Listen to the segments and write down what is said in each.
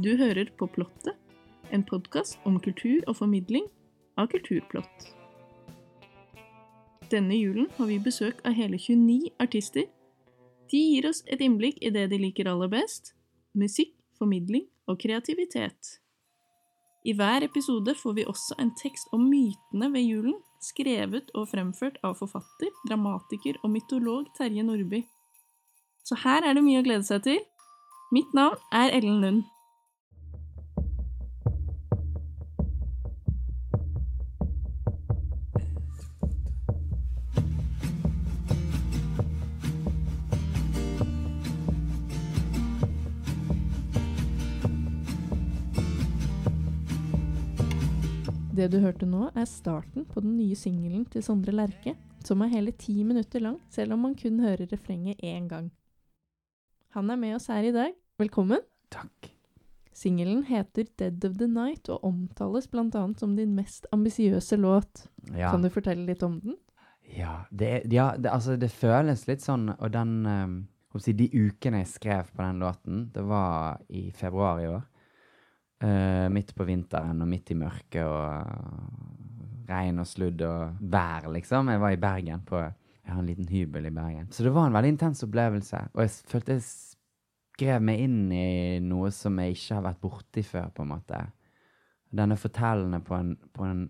Du hører på Plottet, en podkast om kultur og formidling av kulturplott. Denne julen har vi besøk av hele 29 artister. De gir oss et innblikk i det de liker aller best musikk, formidling og kreativitet. I hver episode får vi også en tekst om mytene ved julen, skrevet og fremført av forfatter, dramatiker og mytolog Terje Nordby. Så her er det mye å glede seg til. Mitt navn er Ellen Lund. Det du hørte nå, er starten på den nye singelen til Sondre Lerche, som er hele ti minutter lang, selv om man kun hører refrenget én gang. Han er med oss her i dag. Velkommen. Takk. Singelen heter Dead of the Night og omtales bl.a. som din mest ambisiøse låt. Ja. Kan du fortelle litt om den? Ja, det, ja det, altså, det føles litt sånn Og den um, De ukene jeg skrev på den låten, det var i februar i år. Eh, midt på vinteren og midt i mørket og uh, regn og sludd og vær, liksom. Jeg var i Bergen på Jeg har en liten hybel i Bergen. Så det var en veldig intens opplevelse. Og jeg følte jeg skrev meg inn i noe som jeg ikke har vært borti før, på en måte. Den er fortellende på en, på en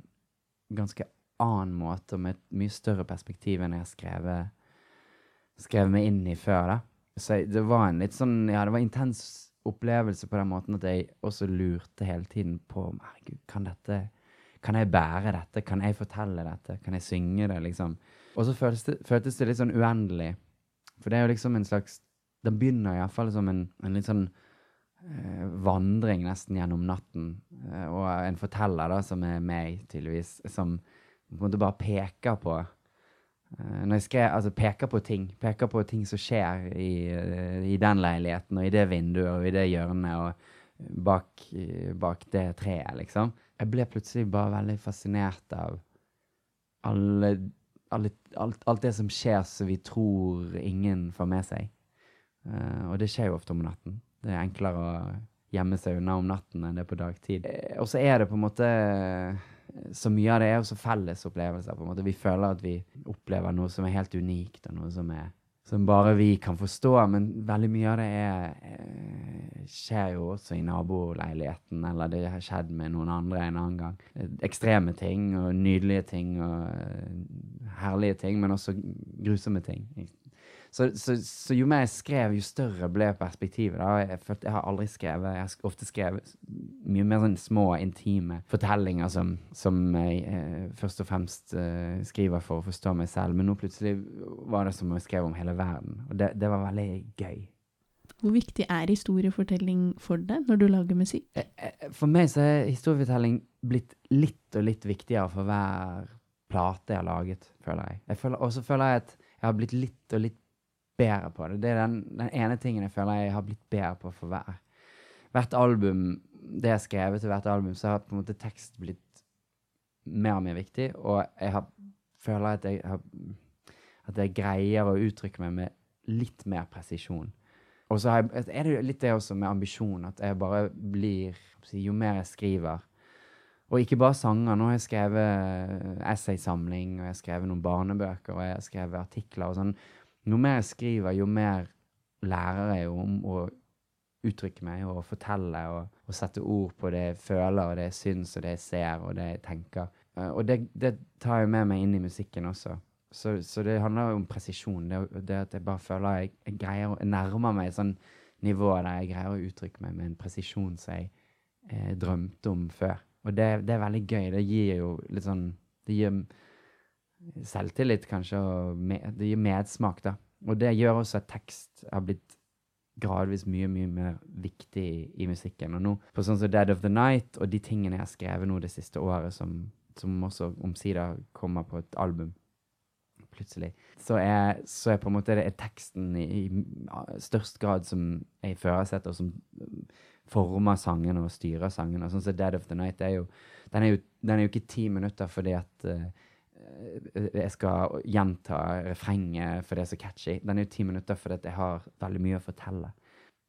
ganske annen måte og med et mye større perspektiv enn jeg har skrevet, skrevet meg inn i før. da. Så jeg, det var en litt sånn, ja, det var intens opplevelse på den måten at jeg også lurte hele tiden på kan dette, kan jeg bære dette, kan jeg fortelle dette, kan jeg synge det, liksom. Og så føltes det, føltes det litt sånn uendelig, for det er jo liksom en slags, den begynner i hvert fall som en, en litt sånn eh, vandring nesten gjennom natten, eh, og en forteller da, som er meg, tydeligvis, som på en måte bare peker på Når jeg skrev, altså peker på ting, peker på ting som skjer i, eh, i den leiligheten, og i det vinduet, og i det hjørnet, og bak, eh, bak det treet, liksom. Jeg ble plutselig bare veldig fascinert av alle, alle, alt, alt det som skjer som vi tror ingen får med seg. Eh, og det skjer jo ofte om natten. Det er enklere å gjemme seg unna om natten enn det er på dagtid. Eh, og så er det på en måte Så mye av det er også felles opplevelser. på en måte. Vi føler at vi opplever noe som er helt unikt, og noe som er som bare vi kan forstå, men veldig mye av det er, eh, skjer jo også i naboleiligheten, eller det har skjedd med noen andre en annen gang. Ekstreme ting og nydelige ting og eh, herlige ting, men også grusomme ting. Så, så, så jo mer jeg skrev, jo større ble perspektivet. Da. Jeg følte jeg har aldri skrevet Jeg har ofte skrevet mye mer sånn små, intime fortellinger som, som jeg eh, først og fremst eh, skriver for å forstå meg selv. Men nå plutselig var det som om jeg skrev om hele verden. Og det, det var veldig gøy. Hvor viktig er historiefortelling for deg når du lager musikk? Eh, eh, For meg så er historiefortelling blitt litt og litt viktigere for hver plate jeg har laget, føler jeg. jeg føler, og så føler jeg at jeg har blitt litt og litt bedre på det. Det er den, den ene tingen jeg føler jeg har blitt bedre på for hver. Hvert album, det jeg skrevet til hvert album, så har på en måte tekst blitt mer og mer viktig, og jeg har, føler at jeg har at jeg greier å uttrykke meg med litt mer presisjon. Og så har jeg, er det litt det også med ambisjon, at jeg bare blir Jo mer jeg skriver Og ikke bare sanger. Nå har jeg skrevet essaysamling, og jeg har skrevet noen barnebøker, og jeg har skrevet artikler og sånn. Jo mer jeg skriver, jo mer lærer jeg om å uttrykke meg og fortelle og, og sette ord på det jeg føler, og det jeg syns, og det jeg ser, og det jeg tenker. Eh, og det, det tar jeg med meg inn i musikken også. Så, så det handler jo om presisjon. Det, det at jeg bare føler jeg, jeg greier å nærme meg et sånn nivå der jeg greier å uttrykke meg med en presisjon som jeg eh, drømte om før. Og det, det er veldig gøy. Det gir jo litt sånn Det gir selvtillit, kanskje, og med, det gir medsmak, da. Og det gjør også at tekst har blitt gradvis mye, mye mer viktig i, i musikken. Og nå, på sånn som Dead of the Night og de tingene jeg har skrevet nå det siste året, som, som også omsider kommer på et album, plutselig, så er, så er på en måte det er teksten i, i størst grad som er i førersetet, og som mm, former sangene og styrer sangene. Sånn som Dead of the Night er jo Den er jo, den er jo ikke ti minutter fordi at eh, jeg skal gjenta refrenget for det er så catchy. Den er jo ti minutter fordi jeg har veldig mye å fortelle.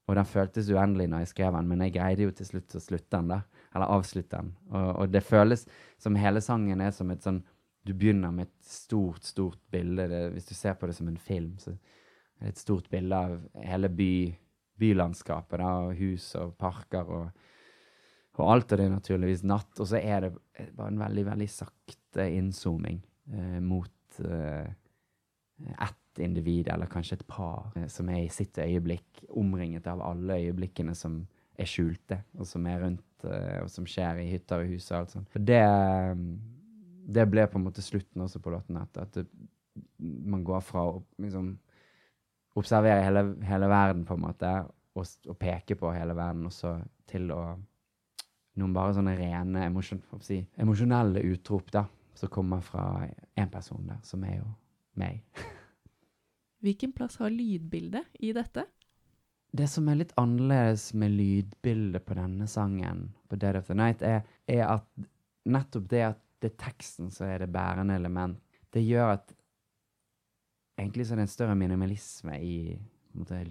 Og den føltes uendelig når jeg skrev den, men jeg greide jo til slutt å slutte den, da. Eller avslutte den. Og, og det føles som hele sangen er som et sånn Du begynner med et stort, stort bilde. Det, hvis du ser på det som en film, så er det et stort bilde av hele by, bylandskapet, da, og hus og parker og og alt av det er naturligvis natt. Og så er det bare en veldig, veldig sakte innzooming eh, mot eh, ett individ, eller kanskje et par, eh, som er i sitt øyeblikk, omringet av alle øyeblikkene som er skjulte, og som er rundt, eh, og som skjer i hytter og hus og alt sånt. Det, det ble på en måte slutten også på låten, at, at det, man går fra å liksom observere hele, hele verden, på en måte, og, og peke på hele verden, og så til å noen bare sånne rene emosjon, si, emosjonelle utrop da, som kommer fra én person der, som er jo meg. Hvilken plass har lydbildet i dette? Det som er litt annerledes med lydbildet på denne sangen, på Dead of the Night, er, er at nettopp det at det er teksten som er det bærende element, det gjør at egentlig så er det en større minimalisme i måte,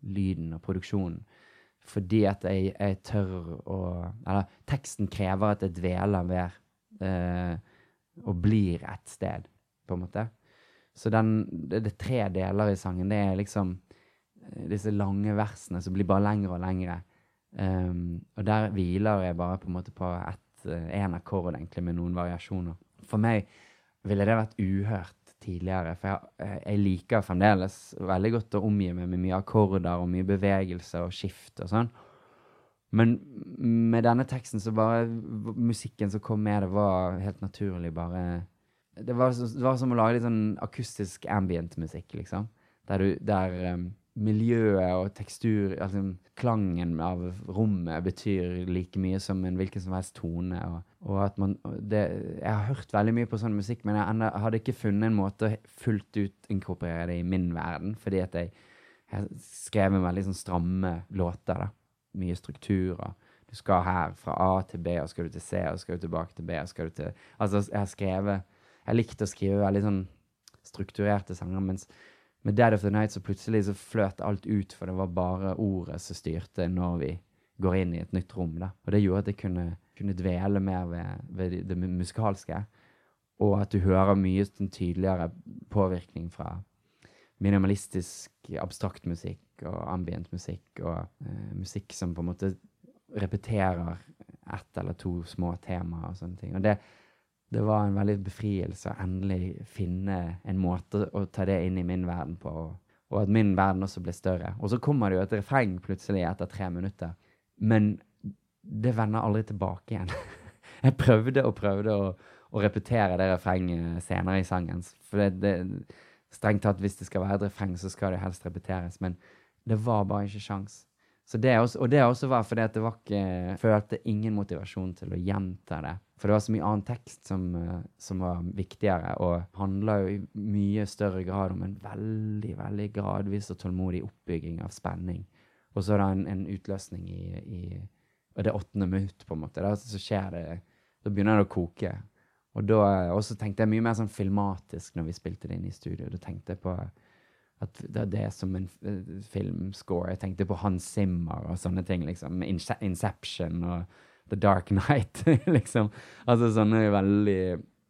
lyden og produksjonen fordi at jeg, jeg, tør å Eller teksten krever at jeg dveler ved eh, og blir ett sted, på en måte. Så den, det, det, er tre deler i sangen. Det er liksom eh, disse lange versene som blir bare lengre og lengre. Um, og der hviler jeg bare på en måte på én eh, akkord, egentlig, med noen variasjoner. For meg ville det vært uhørt tidligere. For jeg, jeg, liker fremdeles veldig godt å omgi meg med mye akkorder og mye bevegelse og skift og sånn. Men med denne teksten så bare Musikken som kom med det, var helt naturlig bare Det var, det var som å lage litt sånn akustisk ambient-musikk, liksom. Der, du, der um, miljøet og tekstur, altså klangen av rommet, betyr like mye som en hvilken som helst tone. Og, og at man det, Jeg har hørt veldig mye på sånn musikk, men jeg enda, hadde ikke funnet en måte å fullt ut inkorporere det i min verden, fordi at jeg, jeg skrev en veldig sånn stramme låter. da. Mye strukturer. Du skal her fra A til B, og skal du til C, og skal du tilbake til B, og skal du til Altså, jeg har skrevet Jeg likte å skrive veldig sånn strukturerte sanger, mens med Dead of the Night så plutselig så fløt alt ut, for det var bare ordet som styrte når vi går inn i et nytt rom. da. Og det gjorde at jeg kunne, kunne dvele mer ved, ved det, musikalske. Og at du hører mye sånn tydeligere påvirkning fra minimalistisk, abstrakt musikk og ambient musikk og uh, musikk som på en måte repeterer ett eller to små temaer og sånne ting. Og det, det var en veldig befrielse å endelig finne en måte å ta det inn i min verden på, og at min verden også ble større. Og så kommer det jo et refreng plutselig etter tre minutter, men det vender aldri tilbake igjen. Jeg prøvde og prøvde å, å repetere det refrenget senere i sangen, for det, det, strengt tatt, hvis det skal være et refreng, så skal det helst repeteres, men det var bare ikke sjans. Og det også var fordi at det var ikke følte ingen motivasjon til å gjenta det for det var så mye annen tekst som, eh, som var viktigere, og handla jo i mye større grad om en veldig, veldig gradvis og tålmodig oppbygging av spenning. Og så er det en, en utløsning i, i det åttende minutt, på en måte. Da, så skjer det Da begynner det å koke. Og da også tenkte jeg mye mer sånn filmatisk når vi spilte det inn i studio. Da tenkte jeg på at det, det er som en filmscore. Jeg tenkte på Hans Zimmer og sånne ting, liksom. Inception og The Dark Night, liksom. Altså sånne veldig,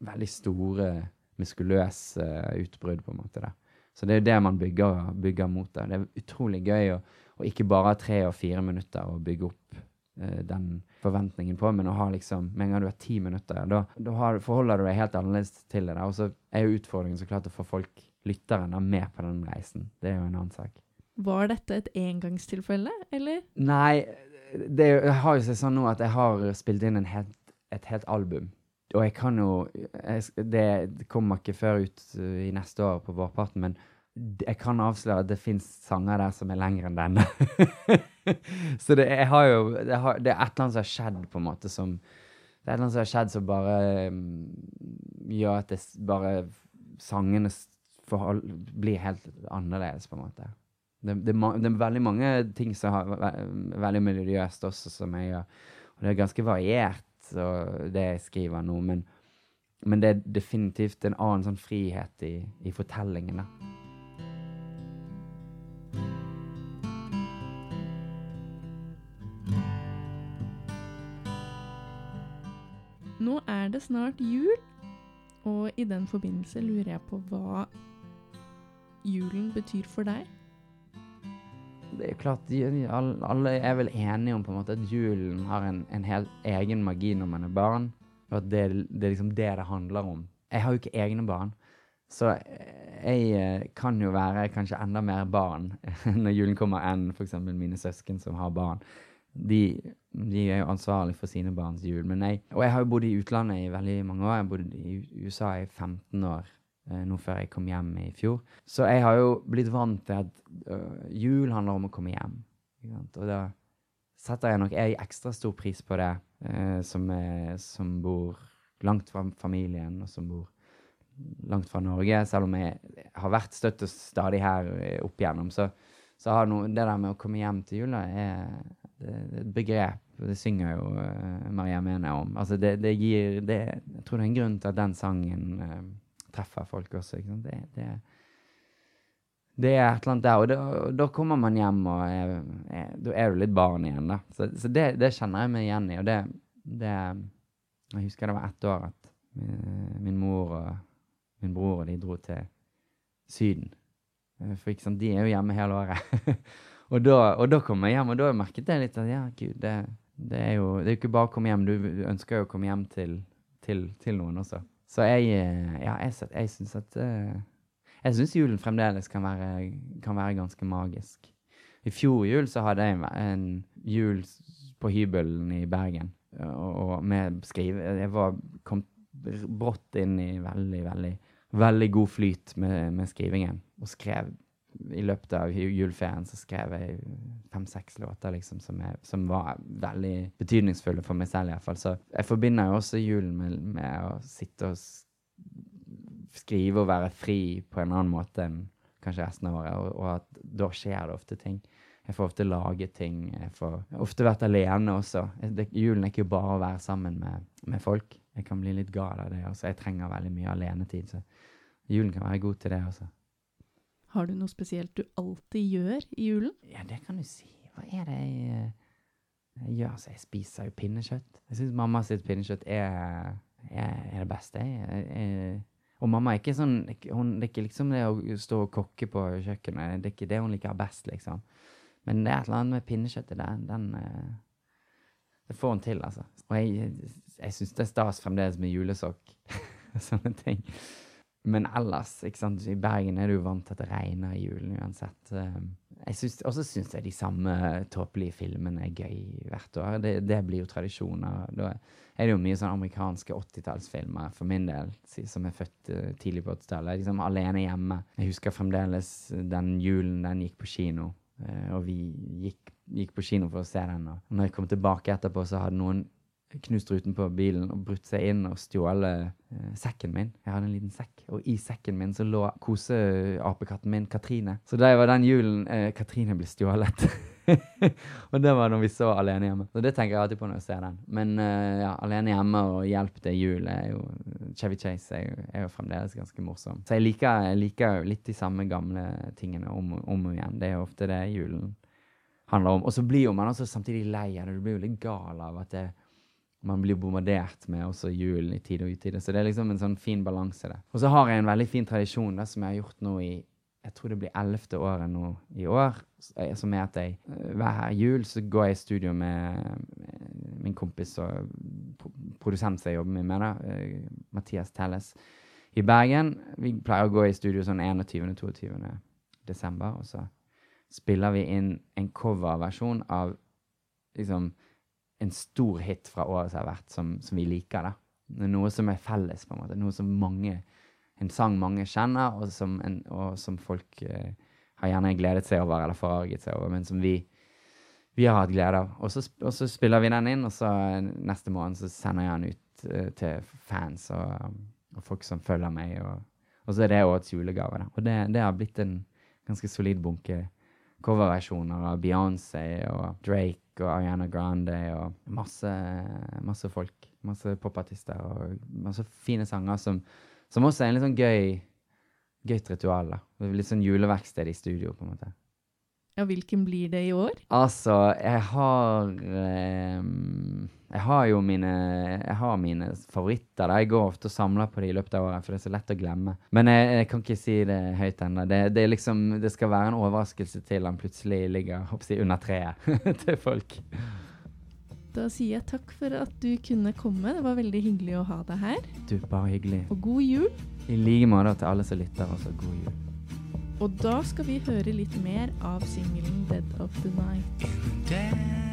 veldig store, muskuløse utbrudd, på en måte. Da. Så det er jo det man bygger, bygger mot. Da. Det er utrolig gøy å, å ikke bare ha tre og fire minutter å bygge opp den forventningen på, men å ha liksom Med en gang du har ti minutter, da, da har, forholder du deg helt annerledes til det. Og så er jo utfordringen så klart å få folk, lytterne, med på den reisen. Det er jo en annen sak. Var dette et engangstilfelle, eller? Nei, det har jo seg sånn nå at jeg har spilt inn helt, et helt album. Og jeg kan jo jeg, Det kommer ikke før ut uh, i neste år på vårparten, men jeg kan avsløre at det fins sanger der som er lengre enn denne. så det, jeg har jo det, har, det, er et eller annet som har skjedd, på en måte, som Det er et eller annet som har skjedd som bare um, gjør at det bare Sangene forhold, blir helt annerledes, på en måte. Det, det, det, er veldig mange ting som har veldig melodiøst også, som jeg gjør. Og det er ganske variert, det jeg skriver nå. Men men det er definitivt en annen sånn frihet i, i fortellingen, da. Snart jul, og i den forbindelse lurer jeg på hva julen betyr for deg. Det er klart, alle er vel enige om på en måte at julen har en, en helt egen magi når man er barn, og at det, det er liksom det det handler om. Jeg har jo ikke egne barn, så jeg eh, kan jo være kanskje enda mer barn når julen kommer enn eksempel mine søsken som har barn. De, de er jo ansvarlig for sine barns jul, jeg, og jeg har jo bodd i utlandet i veldig mange år. Jeg har bodd i USA i 15 år, eh, nå før jeg kom hjem i fjor. Så jeg har jo blitt vant til at øh, jul handler om å komme hjem. Og da setter jeg nok jeg ekstra stor pris på det, eh, som, er, som bor langt fra familien, og som bor langt fra Norge. Selv om jeg har vært støtt og stadig her eh, opp igjennom, så, så har noe, det der med å komme hjem til jula er et begrep. Det synger jo uh, Maria Mene om. Altså det, det gir det, Jeg tror det er en grunn til at den sangen uh, treffer folk også. Det, det, det er et eller annet der. Og og da kommer man hjem, og da er du litt barn igjen, da. Så, så det, det kjenner jeg meg igjen i. Og det, det Jeg husker det var ett år at min, min mor og min bror og de dro til Syden. Eh, For ikke sant, de er jo hjemme hele året. og, da, og da kom jeg hjem, og da merket jeg litt at ja, gud, det, det, er jo det er ikke bare å komme hjem. Du ønsker jo å komme hjem til, til, til noen også. Så jeg, eh, ja, jeg, jeg syns at eh, Jeg syns julen fremdeles kan være, kan være ganske magisk. I fjor jul så hadde jeg en jul på hybelen i Bergen. Og, og med skrive Jeg var, kom brått inn i veldig, veldig, veldig god flyt med, med skrivingen. Og skrev I løpet av ju- juleferien så skrev jeg fem-seks låter liksom, som, jeg, som var veldig betydningsfulle for meg selv. i hvert fall. Så jeg forbinder jo også julen med, med å sitte og skrive og være fri på en annen måte enn kanskje resten av året, og, og at da skjer det ofte ting. Jeg får ofte lage ting. Jeg får ofte vært alene også. Det, julen er ikke bare å være sammen med, med folk. Jeg kan bli litt gal av det også. Jeg trenger veldig mye alenetid, så julen kan være god til det også. Har du noe spesielt du alltid gjør i julen? Ja, det kan du si. Hva er det jeg, eh, jeg gjør? Altså, jeg spiser jo pinnekjøtt. Jeg syns mamma sitt pinnekjøtt er, er, er det beste. Jeg, jeg, og mamma er ikke sånn hun, Det er ikke liksom det å stå og kokke på kjøkkenet. Det er ikke det hun liker best, liksom. Men det er et eller annet med pinnekjøttet der. Den eh, Det får hun til, altså. Og jeg, jeg syns det er stas fremdeles med julesokk. Sånne ting. Men ellers, ikke sant, i Bergen er du vant til at det regner i julen uansett. Eh, og så syns jeg de samme tåpelige filmene er gøy hvert år. Det, det blir jo tradisjoner. Da er det jo mye sånn amerikanske 80-tallsfilmer for min del, som er født eh, tidlig på 80-tallet. Liksom alene hjemme. Jeg husker fremdeles den julen den gikk på kino. eh, Og vi gikk, gikk på kino for å se den. Og når jeg kom tilbake etterpå, så hadde noen knust ruten på bilen og brutt seg inn og stjålet eh, sekken min. Jeg hadde en liten sekk, og i sekken min så lå koseapekatten min Katrine. Så det var den julen eh, Katrine ble stjålet. og det var når vi så Alene hjemme. Så det tenker jeg alltid på når jeg ser den. Men eh, ja, Alene hjemme og Hjelp til jul er jo Chevy Chase er jo, er jo fremdeles ganske morsom. Så jeg liker, jeg liker litt de samme gamle tingene om, om og igjen. Det er jo ofte det julen handler om. Og så blir jo man også samtidig lei av det. Du blir jo litt gal av at det, man blir bombardert med også julen i tid og utide. Så det er liksom en sånn fin balanse der. Og så har jeg en veldig fin tradisjon da, som jeg har gjort nå i jeg tror det blir ellevte året nå i år, som er at jeg eh, hver jul så går jeg i studio med min kompis og produsent som jeg jobber med da, eh, Mathias Telles i Bergen. Vi pleier å gå i studio sånn 21.-22. desember, og så spiller vi inn en coverversjon av liksom en stor hit fra året som har vært, som, som vi liker. da. Noe som er felles, på en måte. Noe som mange, En sang mange kjenner, og som, en, og som folk eh, har gjerne gledet seg over eller forarget seg over, men som vi, vi har hatt glede av. Og så, og så spiller vi den inn, og så eh, neste måned så sender jeg den ut eh, til fans og, og folk som følger meg. Og, og så er det årets julegave. Da. Og det, det har blitt en ganske solid bunke coverversjoner av Beyoncé og Drake og Ariana Grande og masse, masse folk. Masse popartister og masse fine sanger som, som også er en litt sånn gøy gøyt ritual. da. Litt sånn juleverksted i studio, på en måte. Ja, hvilken blir det i år? Altså, jeg har eh, Jeg har jo mine Jeg har mine favoritter. da. Jeg går ofte og samler på dem i løpet av året, for det er så lett å glemme. Men jeg, jeg kan ikke si det høyt ennå. Det, det, liksom, det skal være en overraskelse til han plutselig ligger hoppsi, under treet til folk. Da sier jeg takk for at du kunne komme. Det var veldig hyggelig å ha deg her. Du, bare hyggelig. Og god jul. I like måte til alle som lytter. Også god jul. Og da skal vi høre litt mer av singelen 'Dead of the Night'.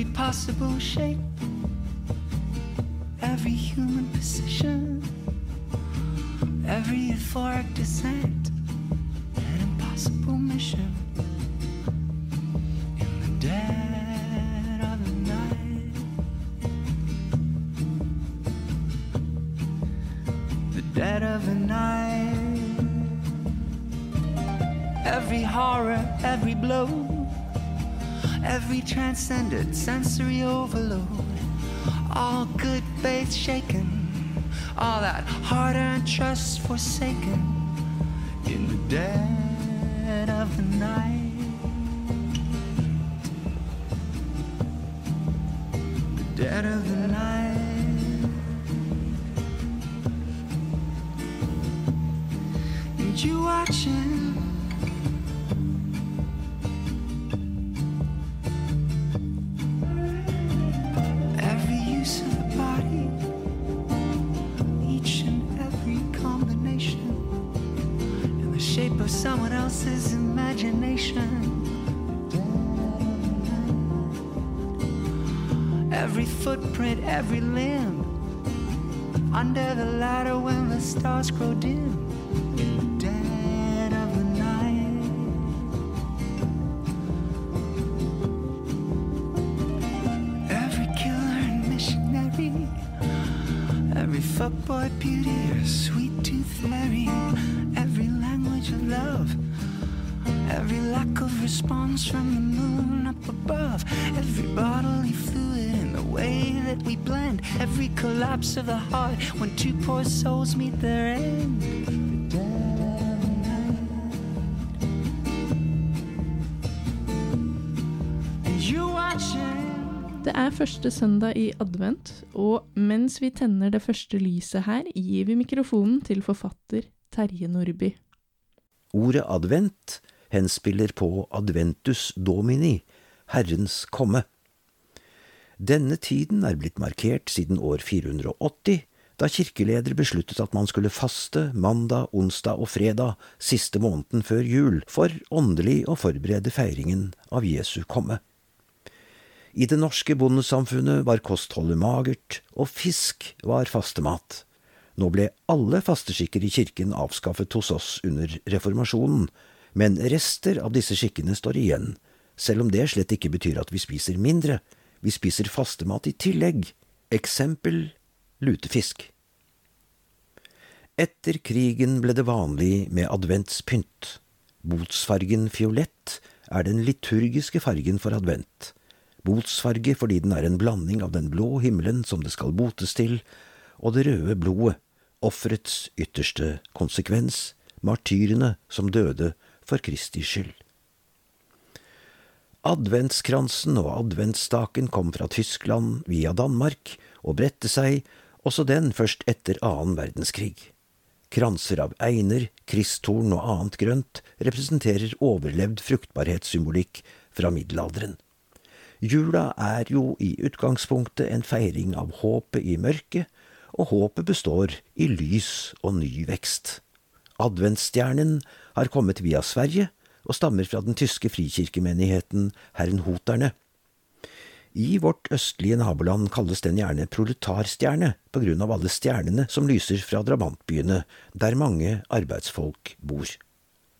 Every possible shape, every human position, every euphoric descent, an impossible mission. In the dead of the night. the dead of the night. Every horror, every blow, every transcendent sensory overload, all good faith shaken, all that hard earned trust forsaken in the dead of the night. The dead of the night. and you watching. Footprint, every limb, under the ladder when the stars grow dim. In the dead of the night. Every killer and missionary, every fuckboy beauty or sweet tooth Mary, every language of love, every lack of response from the moon up above, every bodily fluid way that we blend, every collapse of the heart when two poor souls meet their end. The dead of night. And you're watching. Det er første søndag i advent, og mens vi tenner det første lyset her, gir vi mikrofonen til forfatter Terje Nordby. Ordet advent henspiller på adventus domini, Herrens komme. Denne tiden er blitt markert siden år 480, da kirkeledere besluttet at man skulle faste mandag, onsdag og fredag siste måneden før jul, for åndelig å forberede feiringen av Jesu komme. I det norske bondesamfunnet var kostholdet magert, og fisk var fastemat. Nå ble alle fasteskikker i kirken avskaffet hos oss under reformasjonen, men rester av disse skikkene står igjen, selv om det slett ikke betyr at vi spiser mindre, vi spiser fastemat i tillegg, eksempel lutefisk. Etter krigen ble det vanlig med adventspynt. Botsfargen fiolett er den liturgiske fargen for advent. Botsfarge fordi den er en blanding av den blå himmelen som det skal botes til, og det røde blodet, offerets ytterste konsekvens, martyrene som døde for Kristi skyld. Adventskransen og adventsstaken kom fra Tyskland via Danmark og bredte seg, også den først etter annen verdenskrig. Kranser av einer, kristtorn og annet grønt representerer overlevd fruktbarhetssymbolikk fra middelalderen. Jula er jo i utgangspunktet en feiring av håpet i mørket, og håpet består i lys og ny vekst. Adventsstjernen har kommet via Sverige og stammer fra den tyske frikirkemenigheten Herrenhoterne. I vårt østlige naboland kalles den gjerne proletarstjerne på grunn av alle stjernene som lyser fra drabantbyene, der mange arbeidsfolk bor.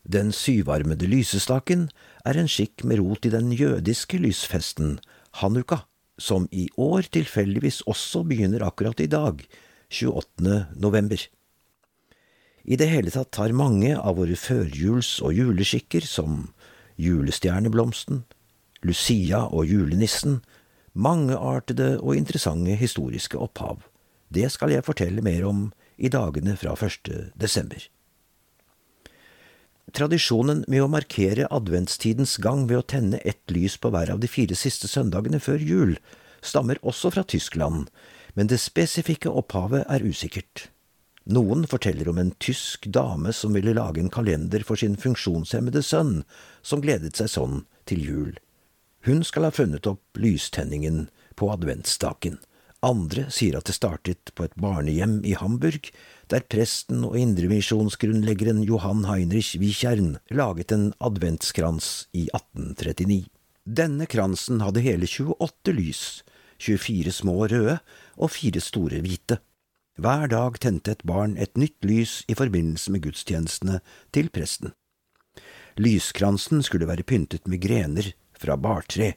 Den syvarmede lysestaken er en skikk med rot i den jødiske lysfesten, hanukka, som i år tilfeldigvis også begynner akkurat i dag, 28. november. I det hele tatt tar mange av våre førjuls- og juleskikker, som julestjerneblomsten, Lucia og julenissen, mangeartede og interessante historiske opphav. Det skal jeg fortelle mer om i dagene fra 1. desember. Tradisjonen med å markere adventstidens gang ved å tenne ett lys på hver av de fire siste søndagene før jul stammer også fra Tyskland, men det spesifikke opphavet er usikkert. Noen forteller om en tysk dame som ville lage en kalender for sin funksjonshemmede sønn, som gledet seg sånn til jul. Hun skal ha funnet opp lystenningen på adventsstaken. Andre sier at det startet på et barnehjem i Hamburg, der presten og indremisjonsgrunnleggeren Johan Heinrich Wiechern laget en adventskrans i 1839. Denne kransen hadde hele 28 lys, 24 små røde og fire store hvite. Hver dag tente et barn et nytt lys i forbindelse med gudstjenestene til presten. Lyskransen skulle være pyntet med grener fra bartre.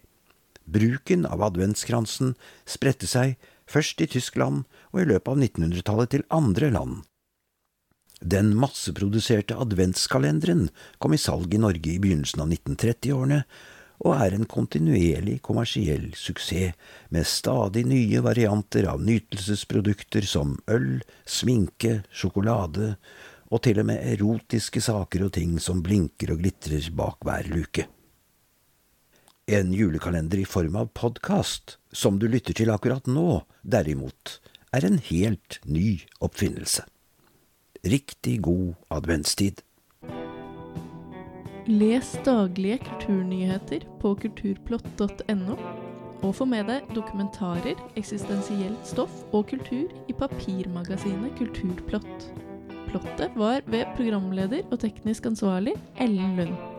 Bruken av adventskransen spredte seg først i Tyskland og i løpet av 1900-tallet til andre land. Den masseproduserte adventskalenderen kom i salg i Norge i begynnelsen av 1930-årene, og er en kontinuerlig kommersiell suksess, med stadig nye varianter av nytelsesprodukter som øl, sminke, sjokolade og til og med erotiske saker og ting som blinker og glitrer bak hver luke. En julekalender i form av podkast, som du lytter til akkurat nå, derimot, er en helt ny oppfinnelse. Riktig god adventstid. Les daglige kulturnyheter på kulturplott.no, og få med deg dokumentarer, eksistensielt stoff og kultur i papirmagasinet Kulturplott. Plottet var ved programleder og teknisk ansvarlig Ellen Lund.